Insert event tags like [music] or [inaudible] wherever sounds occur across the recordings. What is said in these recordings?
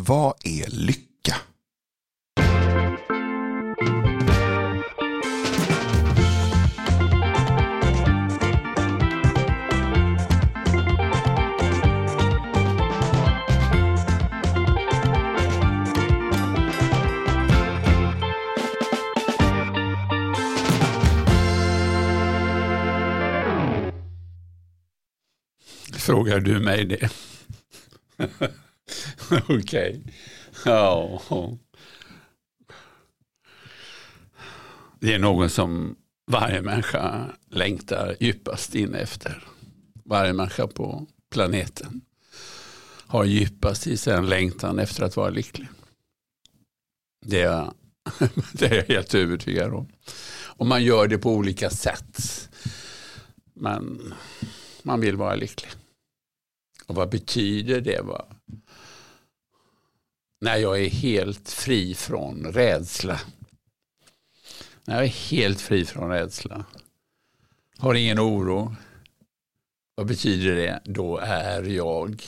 Vad är lycka? Frågar du mig det? [laughs] [laughs] Okej. Okay. Ja. Det är någon som varje människa längtar djupast in efter. Varje människa på planeten har djupast i sig en längtan efter att vara lycklig. Det är, [laughs] det är jag helt övertygad om. Och man gör det på olika sätt. Men man vill vara lycklig. Och vad betyder det? Va? När jag är helt fri från rädsla. När jag är helt fri från rädsla. Har ingen oro. Vad betyder det? Då är jag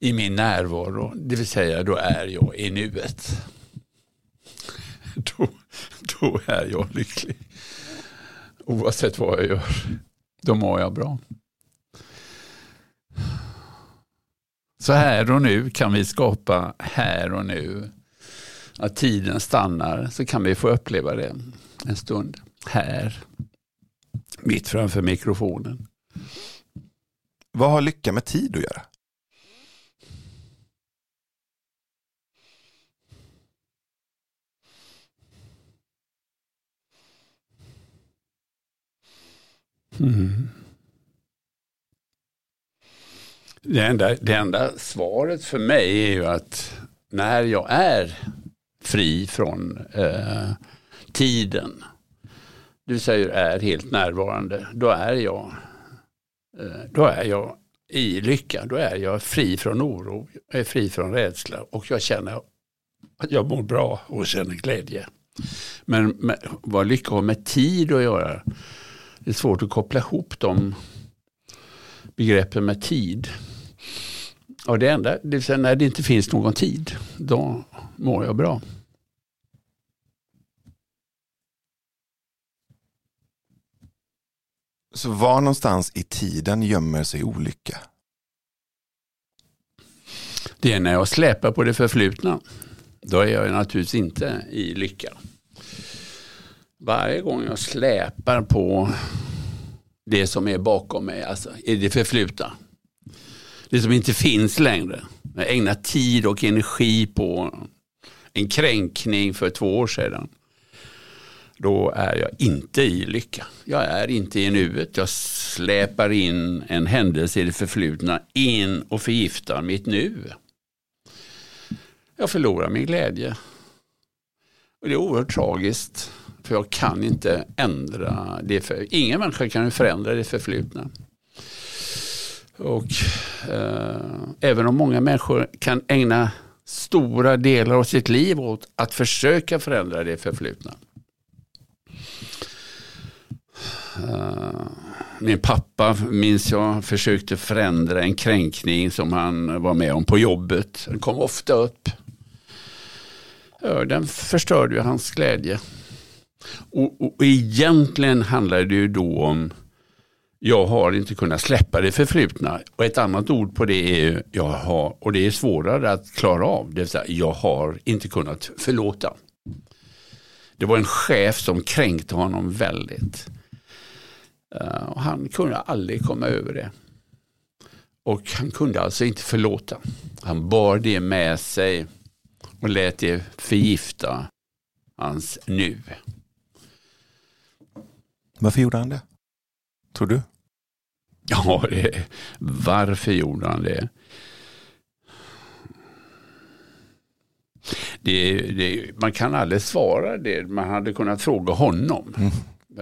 i min närvaro. Det vill säga då är jag i nuet. Då, då är jag lycklig. Oavsett vad jag gör. Då mår jag bra. Så här och nu kan vi skapa här och nu. Att tiden stannar så kan vi få uppleva det en stund här. Mitt framför mikrofonen. Vad har lycka med tid att göra? Mm. Det enda, det enda svaret för mig är ju att när jag är fri från eh, tiden, du säger är helt närvarande, då är jag, eh, då är jag i lycka, då är jag fri från oro, jag är fri från rädsla och jag känner att jag mår bra och känner glädje. Men med, vad lycka har med tid att göra, det är svårt att koppla ihop de begreppen med tid. Och det enda, det vill säga när det inte finns någon tid, då mår jag bra. Så var någonstans i tiden gömmer sig olycka? Det är när jag släpar på det förflutna. Då är jag naturligtvis inte i lycka. Varje gång jag släpar på det som är bakom mig, alltså i det förflutna, det som inte finns längre. Jag ägnar tid och energi på en kränkning för två år sedan. Då är jag inte i lycka. Jag är inte i nuet. Jag släpar in en händelse i det förflutna in och förgiftar mitt nu. Jag förlorar min glädje. Och det är oerhört tragiskt. För jag kan inte ändra det. För, ingen människa kan förändra det förflutna. Och eh, även om många människor kan ägna stora delar av sitt liv åt att försöka förändra det förflutna. Eh, min pappa, minns jag, försökte förändra en kränkning som han var med om på jobbet. Den kom ofta upp. Ja, den förstörde ju hans glädje. Och, och, och egentligen handlade det ju då om jag har inte kunnat släppa det förflutna. Och ett annat ord på det är jag har, och det är svårare att klara av, det vill säga jag har inte kunnat förlåta. Det var en chef som kränkte honom väldigt. Uh, och han kunde aldrig komma över det. Och han kunde alltså inte förlåta. Han bar det med sig och lät det förgifta hans nu. Varför gjorde han det? Tror du? Ja, det, varför gjorde han det? Det, det? Man kan aldrig svara det. Man hade kunnat fråga honom. Mm.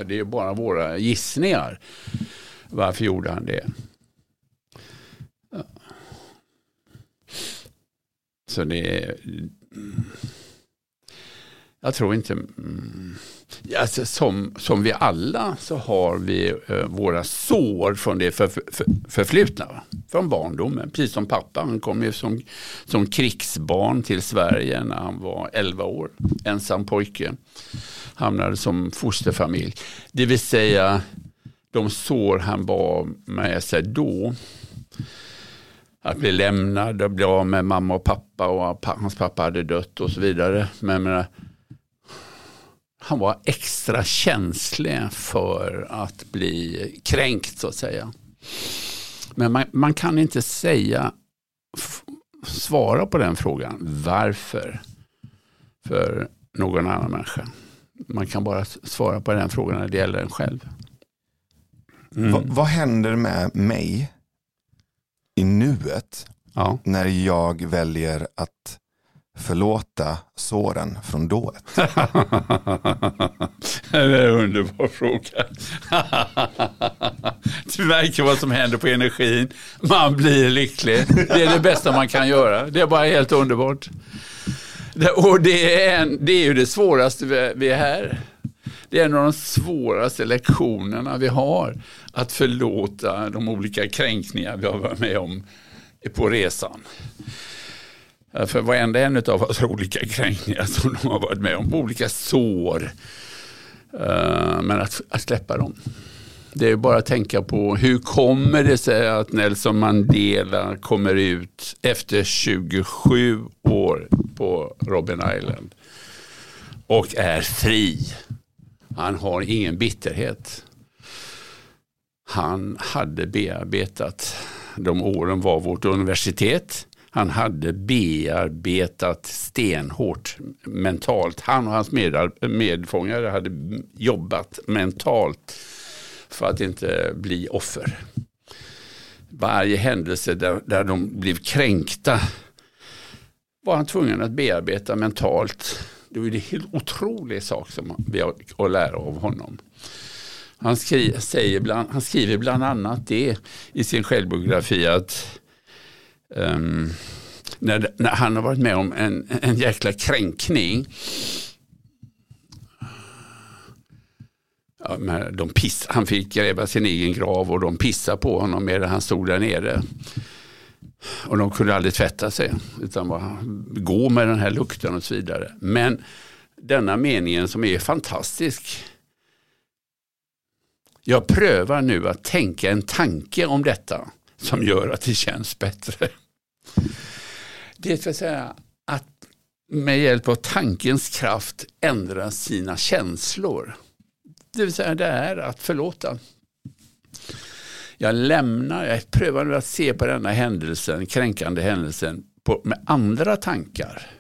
Det är bara våra gissningar. Varför gjorde han det? Ja. Så det jag tror inte... Mm. Alltså, som, som vi alla så har vi eh, våra sår från det för, för, förflutna. Från barndomen. Precis som pappa. Han kom ju som, som krigsbarn till Sverige när han var 11 år. Ensam pojke. Hamnade som fosterfamilj. Det vill säga de sår han bar med sig då att bli lämnad och bli av med mamma och pappa och hans pappa hade dött och så vidare. Men menar, han var extra känslig för att bli kränkt så att säga. Men man, man kan inte säga, svara på den frågan, varför för någon annan människa. Man kan bara svara på den frågan när det gäller en själv. Mm. Va, vad händer med mig i nuet ja. när jag väljer att förlåta såren från dået? [laughs] det är en underbar fråga. du märker vad som händer på energin. Man blir lycklig. Det är det bästa man kan göra. Det är bara helt underbart. Och det är, en, det är ju det svåraste vi är här. Det är en av de svåraste lektionerna vi har. Att förlåta de olika kränkningar vi har varit med om på resan. Eh, för varenda en av oss har olika kränkningar [laughs] som de har varit med om, olika sår. Eh, men att, att släppa dem. Det är bara att tänka på hur kommer det sig att Nelson Mandela kommer ut efter 27 år på Robben Island och är fri. Han har ingen bitterhet. Han hade bearbetat, de åren var vårt universitet. Han hade bearbetat stenhårt mentalt. Han och hans medfångare hade jobbat mentalt för att inte bli offer. Varje händelse där, där de blev kränkta var han tvungen att bearbeta mentalt det var en helt otrolig sak som vi har att lära av honom. Han, skri, säger bland, han skriver bland annat det i sin självbiografi att um, när, när, han har varit med om en, en jäkla kränkning ja, de piss, han fick gräva sin egen grav och de pissade på honom medan han stod där nere. Och de kunde aldrig tvätta sig utan bara gå med den här lukten och så vidare. Men denna meningen som är fantastisk. Jag prövar nu att tänka en tanke om detta som gör att det känns bättre. Det vill säga att med hjälp av tankens kraft ändra sina känslor. Det vill säga det är att förlåta. Jag lämnar, jag prövar nu att se på denna händelsen, kränkande händelsen på, med andra tankar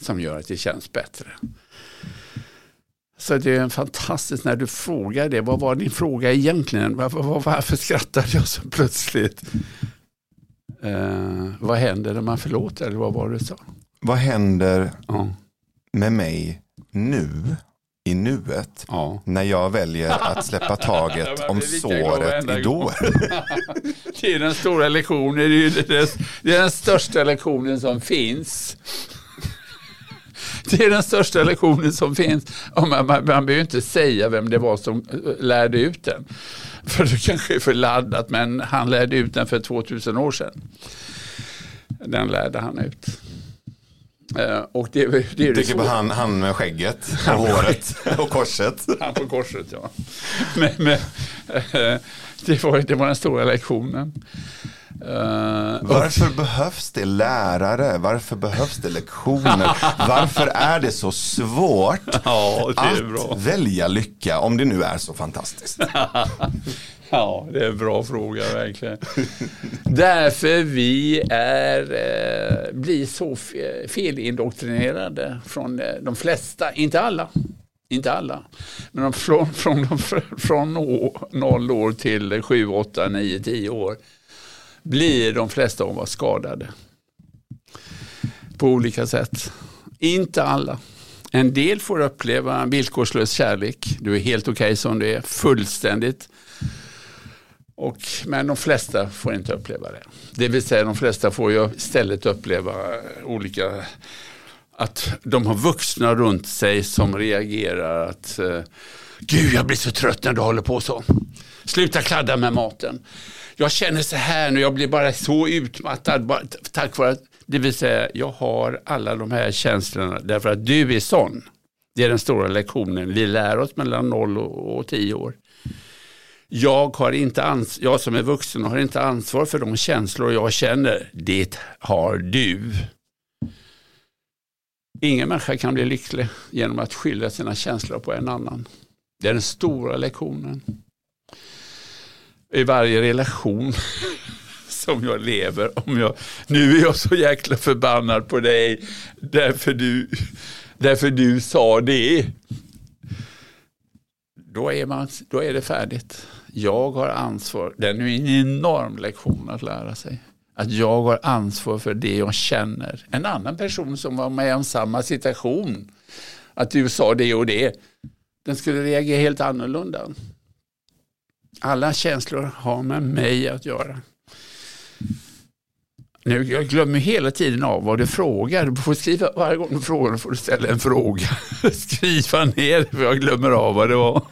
som gör att det känns bättre. Så det är fantastiskt när du frågar det. Vad var din fråga egentligen? Varför, varför skrattade jag så plötsligt? Uh, vad händer när man förlåter? Eller vad var det du sa? Vad händer ja. med mig nu i nuet ja. när jag väljer att släppa [laughs] taget om såret i dåret. [laughs] det är den stora lektionen, det är, det är den största lektionen som finns. [laughs] Det är den största lektionen som finns. man, man, man behöver inte säga vem det var som eh, lärde ut den. [laughs] För det kanske är för laddat men han lärde ut den för 2000 år sedan. Den lärde han ut. Uh, och det, det är det Tycker på han, han med skägget [laughs] och håret och korset. Han på korset ja. Men, men, uh, det, var, det var den stora lektionen. Uh, Varför och... behövs det lärare? Varför behövs det lektioner? [laughs] Varför är det så svårt ja, det att välja lycka om det nu är så fantastiskt? [laughs] Ja, det är en bra fråga verkligen. [laughs] Därför vi är, eh, blir så felindoktrinerade från eh, de flesta, inte alla, inte alla, men från, från, från 0 år till 7, 8, 9, 10 år blir de flesta av oss skadade. På olika sätt. Inte alla. En del får uppleva villkorslös kärlek. Du är helt okej okay som du är, fullständigt. Och, men de flesta får inte uppleva det. Det vill säga de flesta får ju istället uppleva olika att de har vuxna runt sig som reagerar att eh, Gud, jag blir så trött när du håller på så. Sluta kladda med maten. Jag känner så här nu, jag blir bara så utmattad. Bara, tack vare att, det vill säga, jag har alla de här känslorna därför att du är sån. Det är den stora lektionen. Vi lär oss mellan 0 och 10 år. Jag, har inte ans jag som är vuxen har inte ansvar för de känslor jag känner. Det har du. Ingen människa kan bli lycklig genom att skylla sina känslor på en annan. Det är den stora lektionen. I varje relation [laughs] som jag lever. Om jag, nu är jag så jäkla förbannad på dig därför du, därför du sa det. Då är, man, då är det färdigt. Jag har ansvar. Det är en enorm lektion att lära sig. Att jag har ansvar för det jag känner. En annan person som var med om samma situation. Att du sa det och det. Den skulle reagera helt annorlunda. Alla känslor har med mig att göra. Nu, jag glömmer hela tiden av vad du frågar. Du får skriva, varje gång du frågar får du ställa en fråga. [laughs] Skriva ner för jag glömmer av vad det var.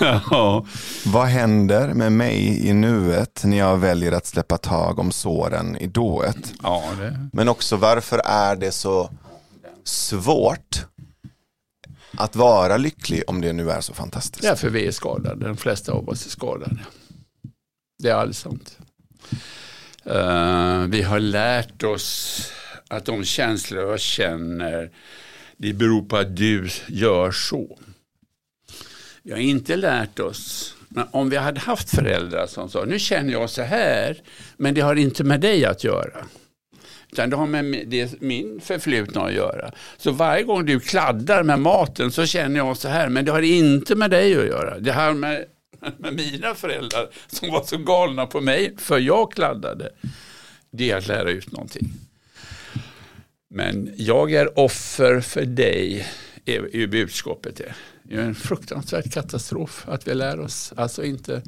[laughs] ja. Vad händer med mig i nuet när jag väljer att släppa tag om såren i dået? Ja, det... Men också varför är det så svårt att vara lycklig om det nu är så fantastiskt? Ja, för vi är skadade. De flesta av oss är skadade. Det är alldeles sant. Uh, vi har lärt oss att de känslor jag känner, det beror på att du gör så. Vi har inte lärt oss, men om vi hade haft föräldrar som sa, nu känner jag så här, men det har inte med dig att göra. Utan det har med det, min förflutna att göra. Så varje gång du kladdar med maten så känner jag så här, men det har inte med dig att göra. Det har med [laughs] med mina föräldrar som var så galna på mig för jag kladdade. Det är att lära ut någonting. Men jag är offer för dig är budskapet. Det är en fruktansvärd katastrof att vi lär oss alltså inte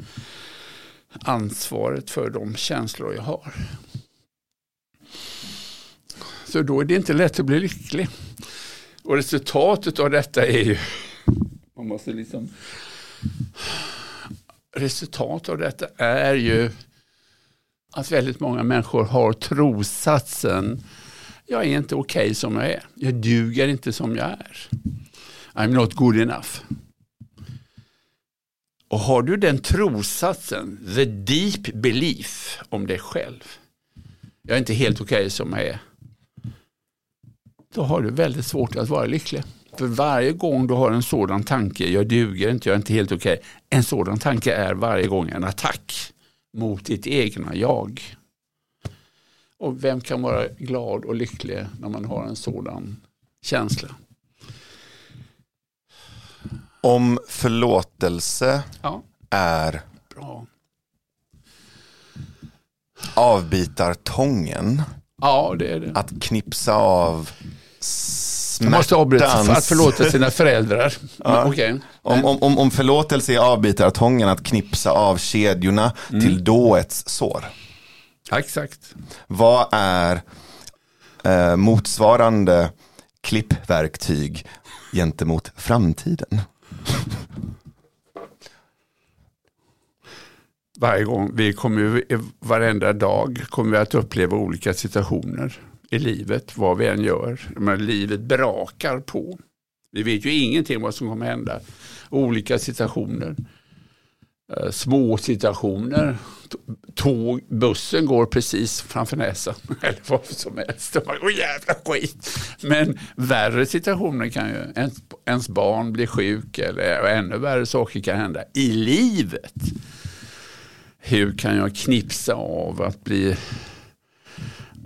ansvaret för de känslor jag har. Så då är det inte lätt att bli lycklig. Och resultatet av detta är ju, man måste liksom resultatet av detta är ju att väldigt många människor har trossatsen jag är inte okej okay som jag är. Jag duger inte som jag är. I'm not good enough. Och har du den trossatsen, the deep belief om dig själv. Jag är inte helt okej okay som jag är. Då har du väldigt svårt att vara lycklig. För varje gång du har en sådan tanke, jag duger inte, jag är inte helt okej. Okay. En sådan tanke är varje gång en attack mot ditt egna jag. Och vem kan vara glad och lycklig när man har en sådan känsla? Om förlåtelse ja. är Bra. avbitartången. Ja, det är det. Att knipsa av man måste avbryta för att förlåta sina föräldrar. [laughs] Ja. Okay. Om, om, om förlåtelse är avbitartången att knipsa av kedjorna mm. till dåets sår. exakt. Vad är eh, motsvarande klippverktyg gentemot framtiden? Varje gång, vi kommer varenda dag kommer vi att uppleva olika situationer i livet, vad vi än gör. Men livet brakar på. Vi vet ju ingenting om vad som kommer hända. Olika situationer. Eh, små situationer. Tåg, bussen går precis framför näsan. [laughs] Eller vad som helst. Åh jävla skit. Men värre situationer kan ju, ens, ens barn blir sjuk eller ännu värre saker kan hända i livet. Hur kan jag knipsa av att bli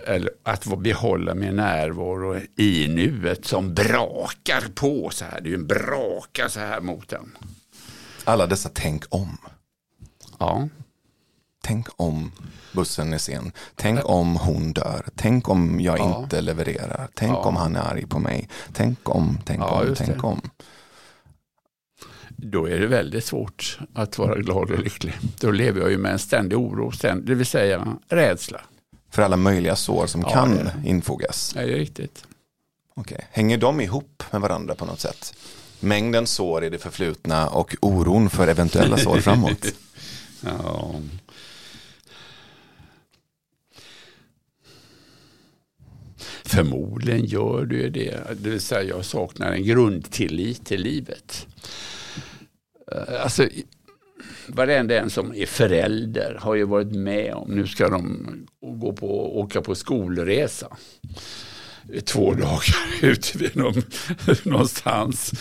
eller att behålla min närvaro i nuet som brakar på så här. Det är ju en braka så här mot den. Alla dessa tänk om. Ja. Tänk om bussen är sen. Tänk om hon dör. Tänk om jag ja. inte levererar. Tänk ja. om han är arg på mig. Tänk om, tänk ja, om, tänk det. om. Då är det väldigt svårt att vara glad och lycklig. Då lever jag ju med en ständig oro, det vill säga rädsla för alla möjliga sår som ja, kan det. infogas. Ja, det är riktigt. Okay. Hänger de ihop med varandra på något sätt? Mängden sår i det förflutna och oron för eventuella sår framåt? [laughs] ja. Förmodligen gör du det. Det vill säga jag saknar en grundtillit till livet. Eh, alltså, varenda en som är förälder har ju varit med om, nu ska de gå på, åka på skolresa två dagar [laughs] ute vid någon, någonstans.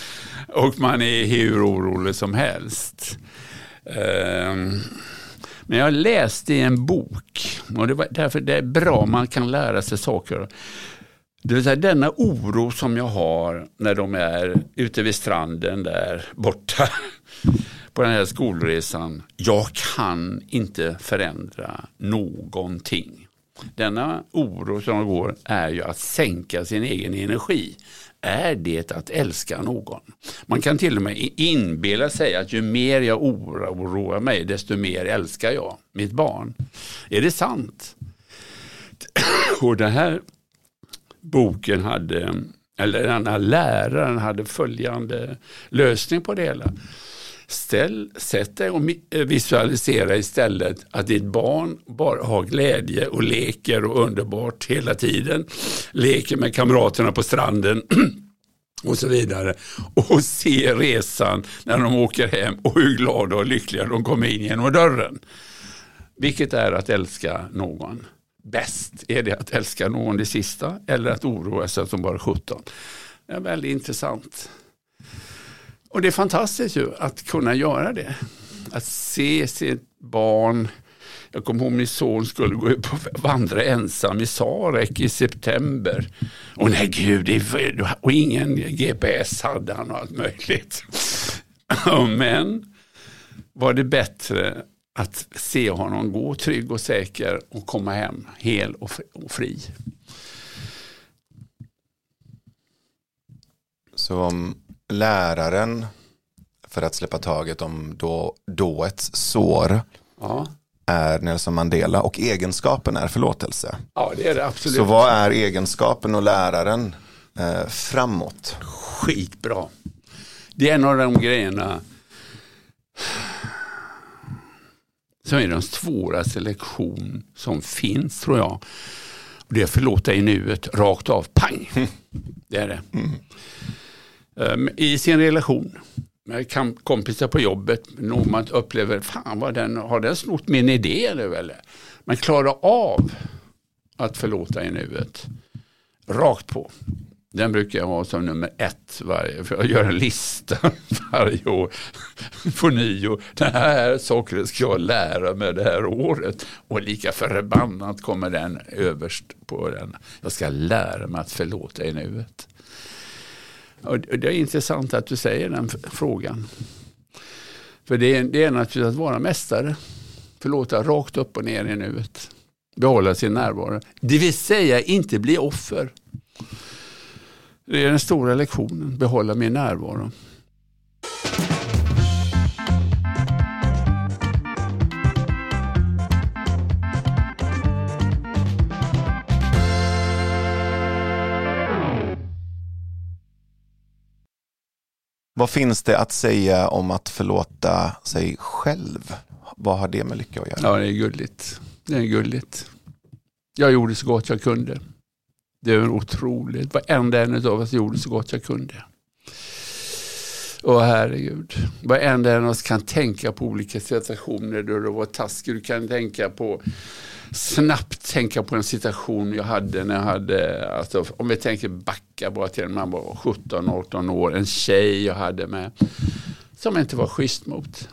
Och man är hur orolig som helst. Ehm, men jag läste i en bok, och det var därför det är bra man kan lära sig saker. Det vill säga denna oro som jag har när de är ute vid stranden där borta på den här skolresan. Jag kan inte förändra någonting. Denna oro som går är ju att sänka sin egen energi. Är det att älska någon? Man kan till och med inbilla sig att ju mer jag oroar mig desto mer älskar jag mitt barn. Är det sant? [clears throat] Och den här boken hade, eller den här läraren hade följande lösning på det hela. Ställ, sätt dig och eh, visualisera istället att ditt barn bara har glädje och leker och underbart hela tiden. Leker med kamraterna på stranden [clears throat] och så vidare. Och se resan när de åker hem och hur glada och lyckliga de kommer in genom dörren. Vilket är att älska någon bäst? Är det att älska någon det sista eller att oroa sig att de bara är 17? Det är väldigt intressant. Och det är fantastiskt ju att kunna göra det. Att se sitt barn. Jag kommer ihåg min son skulle gå ut och vandra ensam i Sarek i september. Och nej gud, och ingen GPS hade han och allt möjligt. [laughs] Men var det bättre att se honom gå trygg och säker och komma hem hel och fri. Så om läraren för att släppa taget om då, dåets sår ja. är Nelson Mandela och egenskapen är förlåtelse. Ja, det är det absolut. Så vad är egenskapen och läraren eh, framåt? Skitbra. Det är en av de grejerna som är den svåraste lektion som finns tror jag. det är förlåta i nuet, rakt av, pang. Det är det. Mm. Ehm, I sin relation med kompisar på jobbet, någon man upplever, fan vad den, har den snott min idé nu eller? Men klara av att förlåta i nuet. Rakt på. Den brukar jag ha som nummer ett varje, för jag gör en lista [laughs] varje år på nio. Det här saker ska jag lära mig det här året. Och lika förbannat kommer den överst på den. Jag ska lära mig att förlåta i nuet. Och det är intressant att du säger den frågan. För det är, det är naturligtvis att vara mästare. Förlåta rakt upp och ner i nuet. Behålla sin närvaro. Det vill säga inte bli offer. Det är den stora lektionen, behålla min närvaro. Vad finns det att säga om att förlåta sig själv? Vad har det med lycka att göra? Ja, det är gulligt. Det är gulligt. Jag gjorde så gott jag kunde. Det är otroligt. Varenda en av oss gjorde så gott jag kunde. Åh herregud. Varenda en av oss kan tänka på olika situationer då det var taskigt. Du kan tänka på snabbt tänka på en situation jag hade när jag hade, alltså, om vi tänker backa bara till när man var 17-18 år, en tjej jag hade med som inte var schysst mot.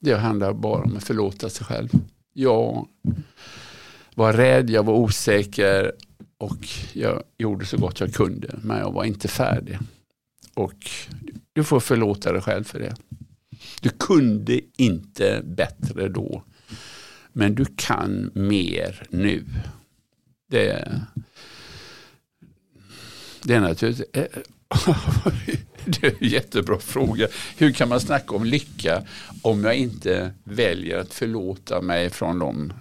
Det handlar bara om att förlåta sig själv. Jag var rädd, jag var osäker och jag gjorde så gott jag kunde, men jag var inte färdig. Och du får förlåta dig själv för det. Du kunde inte bättre då. Men du kan mer nu. Det, det är naturligtvis eh, [laughs] det är en jättebra fråga. Hur kan man snacka om lycka om jag inte väljer att förlåta mig från de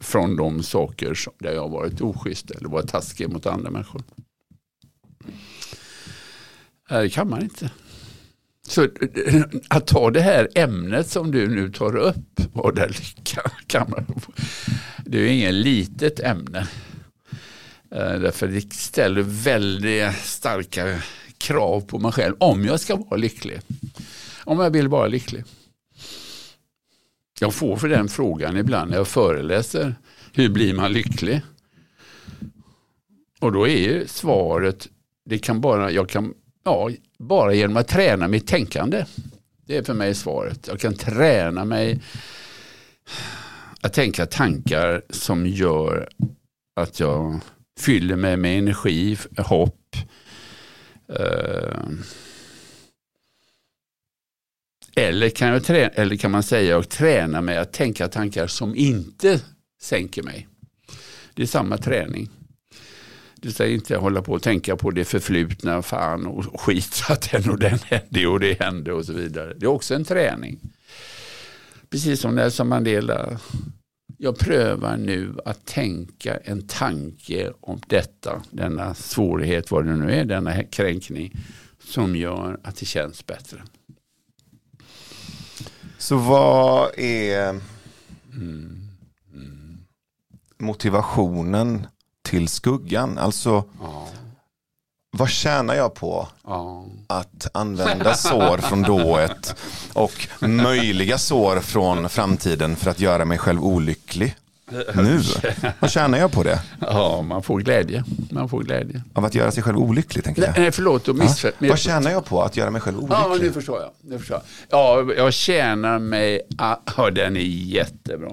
från de saker som, där jag har varit oschysst eller varit taskig mot andra människor. Eh, det kan man inte. Så eh, att ta det här ämnet som du nu tar upp, vad det lycka kan man, det är ju inget litet ämne. Eh, därför det ställer väldigt starka krav på mig själv om jag ska vara lycklig. Om jag vill vara lycklig. Jag får för den frågan ibland när jag föreläser. Hur blir man lycklig? Och då är ju svaret, det kan bara, jag kan, ja, bara genom att träna mitt tänkande. Det är för mig svaret. Jag kan träna mig att tänka tankar som gör att jag fyller mig med energi, hopp. Eh, eller kan, jag träna, eller kan man säga att träna mig att tänka tankar som inte sänker mig. Det är samma träning. Du ska inte hålla på och tänka på det förflutna, fan och skit att den och [laughs] den hände och det hände och så vidare. Det är också en träning. Precis som Nelson Mandela. Jag prövar nu att tänka en tanke om detta, denna svårighet, vad det nu är, denna kränkning, som gör att det känns bättre. Så vad är mm. Mm. motivationen till skuggan? Alltså, ja. vad tjänar jag på ja. att använda sår från dået och möjliga sår från framtiden för att göra mig själv olycklig? Nu? Vad tjänar jag på det? Ja, man får glädje. Man får glädje. Av att göra sig själv olycklig, tänker jag. Nej, förlåt. Ja. Vad tjänar jag på att göra mig själv olycklig? Ja, nu förstår jag. Nu förstår jag. Ja, jag tjänar mig... Ja, den är jättebra.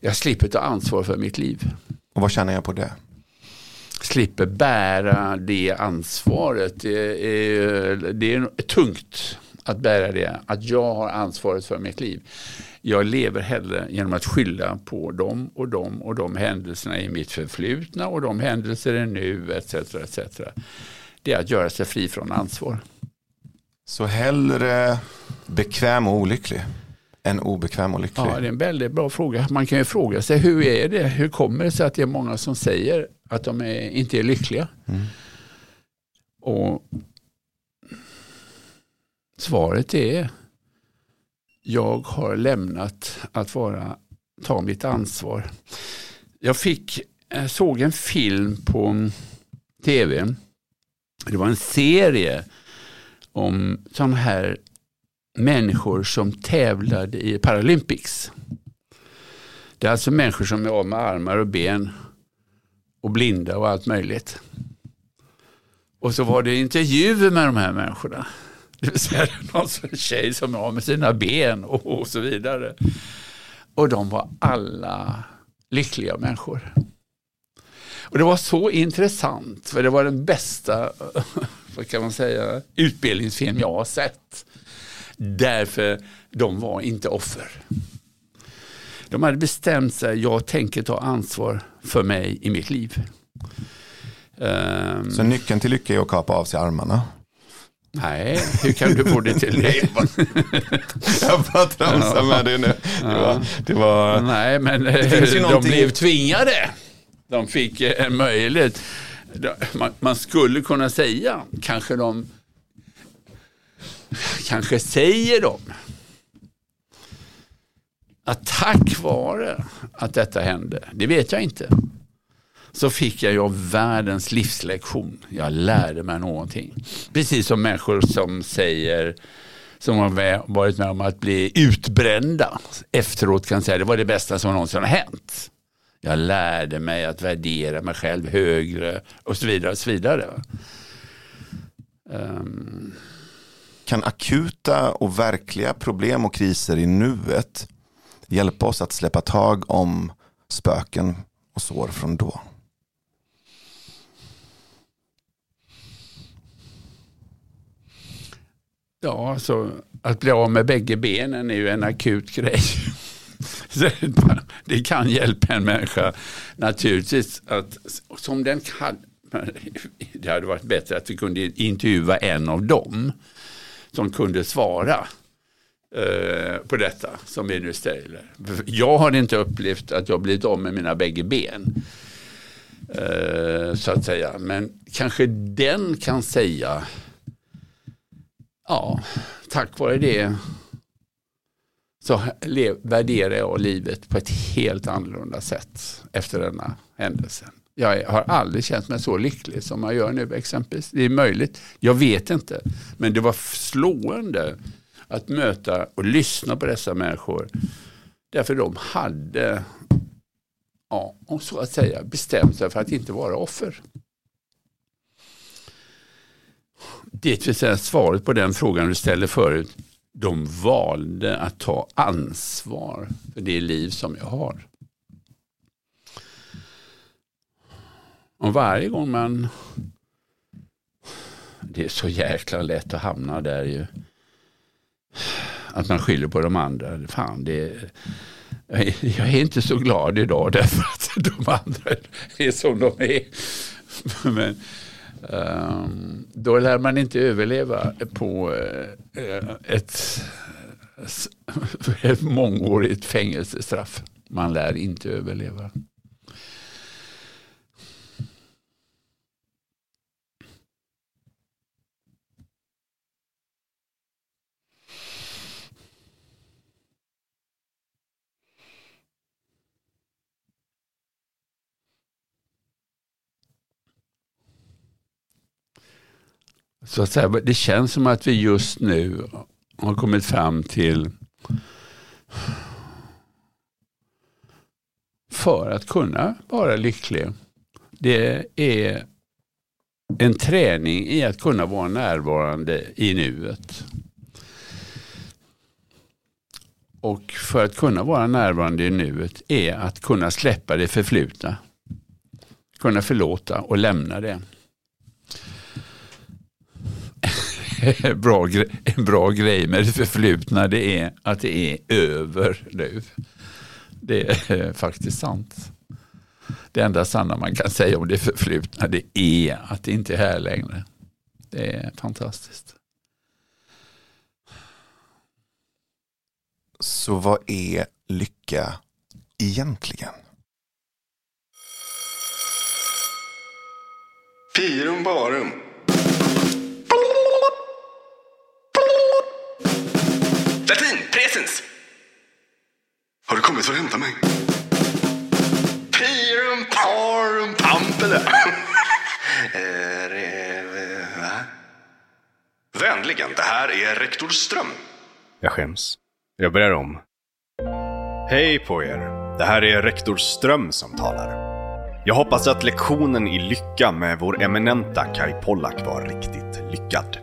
Jag slipper ta ansvar för mitt liv. Och vad tjänar jag på det? Slipper bära det ansvaret. Det är, det är tungt att bära det. Att jag har ansvaret för mitt liv. Jag lever hellre genom att skylla på dem och dem och de händelserna i mitt förflutna och de händelser är nu etc. etc. Det är att göra sig fri från ansvar. Så hellre bekväm och olycklig än obekväm och lycklig? Ja, det är en väldigt bra fråga. Man kan ju fråga sig hur är det? Hur kommer det sig att det är många som säger att de är, inte är lyckliga? Mm. Och Svaret är jag har lämnat att vara, ta mitt ansvar. Jag fick, jag såg en film på tv. Det var en serie om sådana här människor som tävlade i Paralympics. Det är alltså människor som är av med armar och ben och blinda och allt möjligt. Och så var det intervjuer med de här människorna. Det vill säga någon tjej som är av med sina ben och, så vidare. Och de var alla lyckliga människor. Och det var så intressant, för det var den bästa [laughs] vad kan man säga, utbildningsfilm jag har sett. Därför de var inte offer. De hade bestämt sig, jag tänker ta ansvar för mig i mitt liv. Um, så nyckeln till lycka är att kapa av sig armarna? Nej, hur kan du få det till det? [laughs] jag bara tramsar med det nu. Det var, det var, Nej, men de någonting... blev tvingade. De fick en möjlighet. Man, man skulle kunna säga, kanske de kanske säger de att tack vare att detta hände, det vet jag inte, så fick jag ju världens livslektion. Jag lärde mig någonting. Precis som människor som säger som har varit med om att bli utbrända efteråt kan säga det var det bästa som någonsin har hänt. Jag lärde mig att värdera mig själv högre och så vidare. Och så vidare. Um, kan akuta och verkliga problem och kriser i nuet hjälpa oss att släppa tag om spöken och sår från då? Ja, alltså att bli av med bägge benen är ju en akut grej. [laughs] det kan hjälpa en människa naturligtvis att som den kan. [laughs] Det hade varit bättre att vi kunde intervjua en av dem som kunde svara. eh, på detta som vi nu ställer. Jag har inte upplevt att jag blivit av med mina bägge ben. Eh, så att säga. Men kanske den kan säga, ja, tack vare det så värderar jag livet på ett helt annorlunda sätt efter denna händelse. Jag har aldrig känt mig så lycklig som jag gör nu exempelvis. Det är möjligt, jag vet inte. Men det var slående att möta och lyssna på dessa människor. Därför de hade, ja, så att säga, bestämt sig för att inte vara offer. Det vill säga svaret på den frågan du ställde förut. De valde att ta ansvar för det liv som jag har. Och varje gång man... Det är så jäkla lätt att hamna där ju. Att man skyller på de andra. Fan, det jag är inte så glad idag därför att de andra är som de är. Men, um, då lär man inte överleva på uh, ett, ett mångårigt fängelsestraff. Man lär inte överleva. Så att säga, det känns som att vi just nu har kommit fram till för att kunna vara lycklig. Det är en träning i att kunna vara närvarande i nuet. Och för att kunna vara närvarande i nuet är att kunna släppa det förflutna. Kunna förlåta och lämna det. [laughs] bra, en bra grej med det förflutna det är att det är över nu. Det är [laughs] faktiskt sant. Det enda sanna man kan säga om det förflutna det är att det inte är här längre. Det är fantastiskt. Så vad är lycka egentligen? Pirum barum. Latin, presens. Har du kommit för att hämta mig? Pirum parum pampele. [laughs] Vänligen, det här är rektor Ström. Jag skäms. Jag börjar om. Hej på er. Det här är rektor Ström som talar. Jag hoppas att lektionen i lycka med vår eminenta Kai Pollak var riktigt lyckad.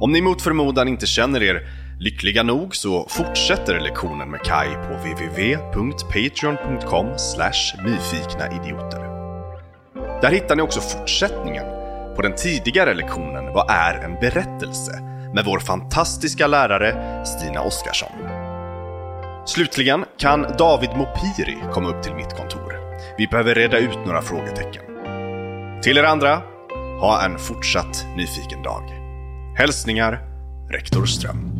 Om ni mot förmodan inte känner er lyckliga nog så fortsätter lektionen med Kai på www.patreon.com nyfiknaidioter. Där hittar ni också fortsättningen på den tidigare lektionen Vad är en berättelse? med vår fantastiska lärare Stina Oskarsson. Slutligen kan David Mopiri komma upp till mitt kontor. Vi behöver reda ut några frågetecken. Till er andra, ha en fortsatt nyfiken dag. Hälsningar Rektor Ström.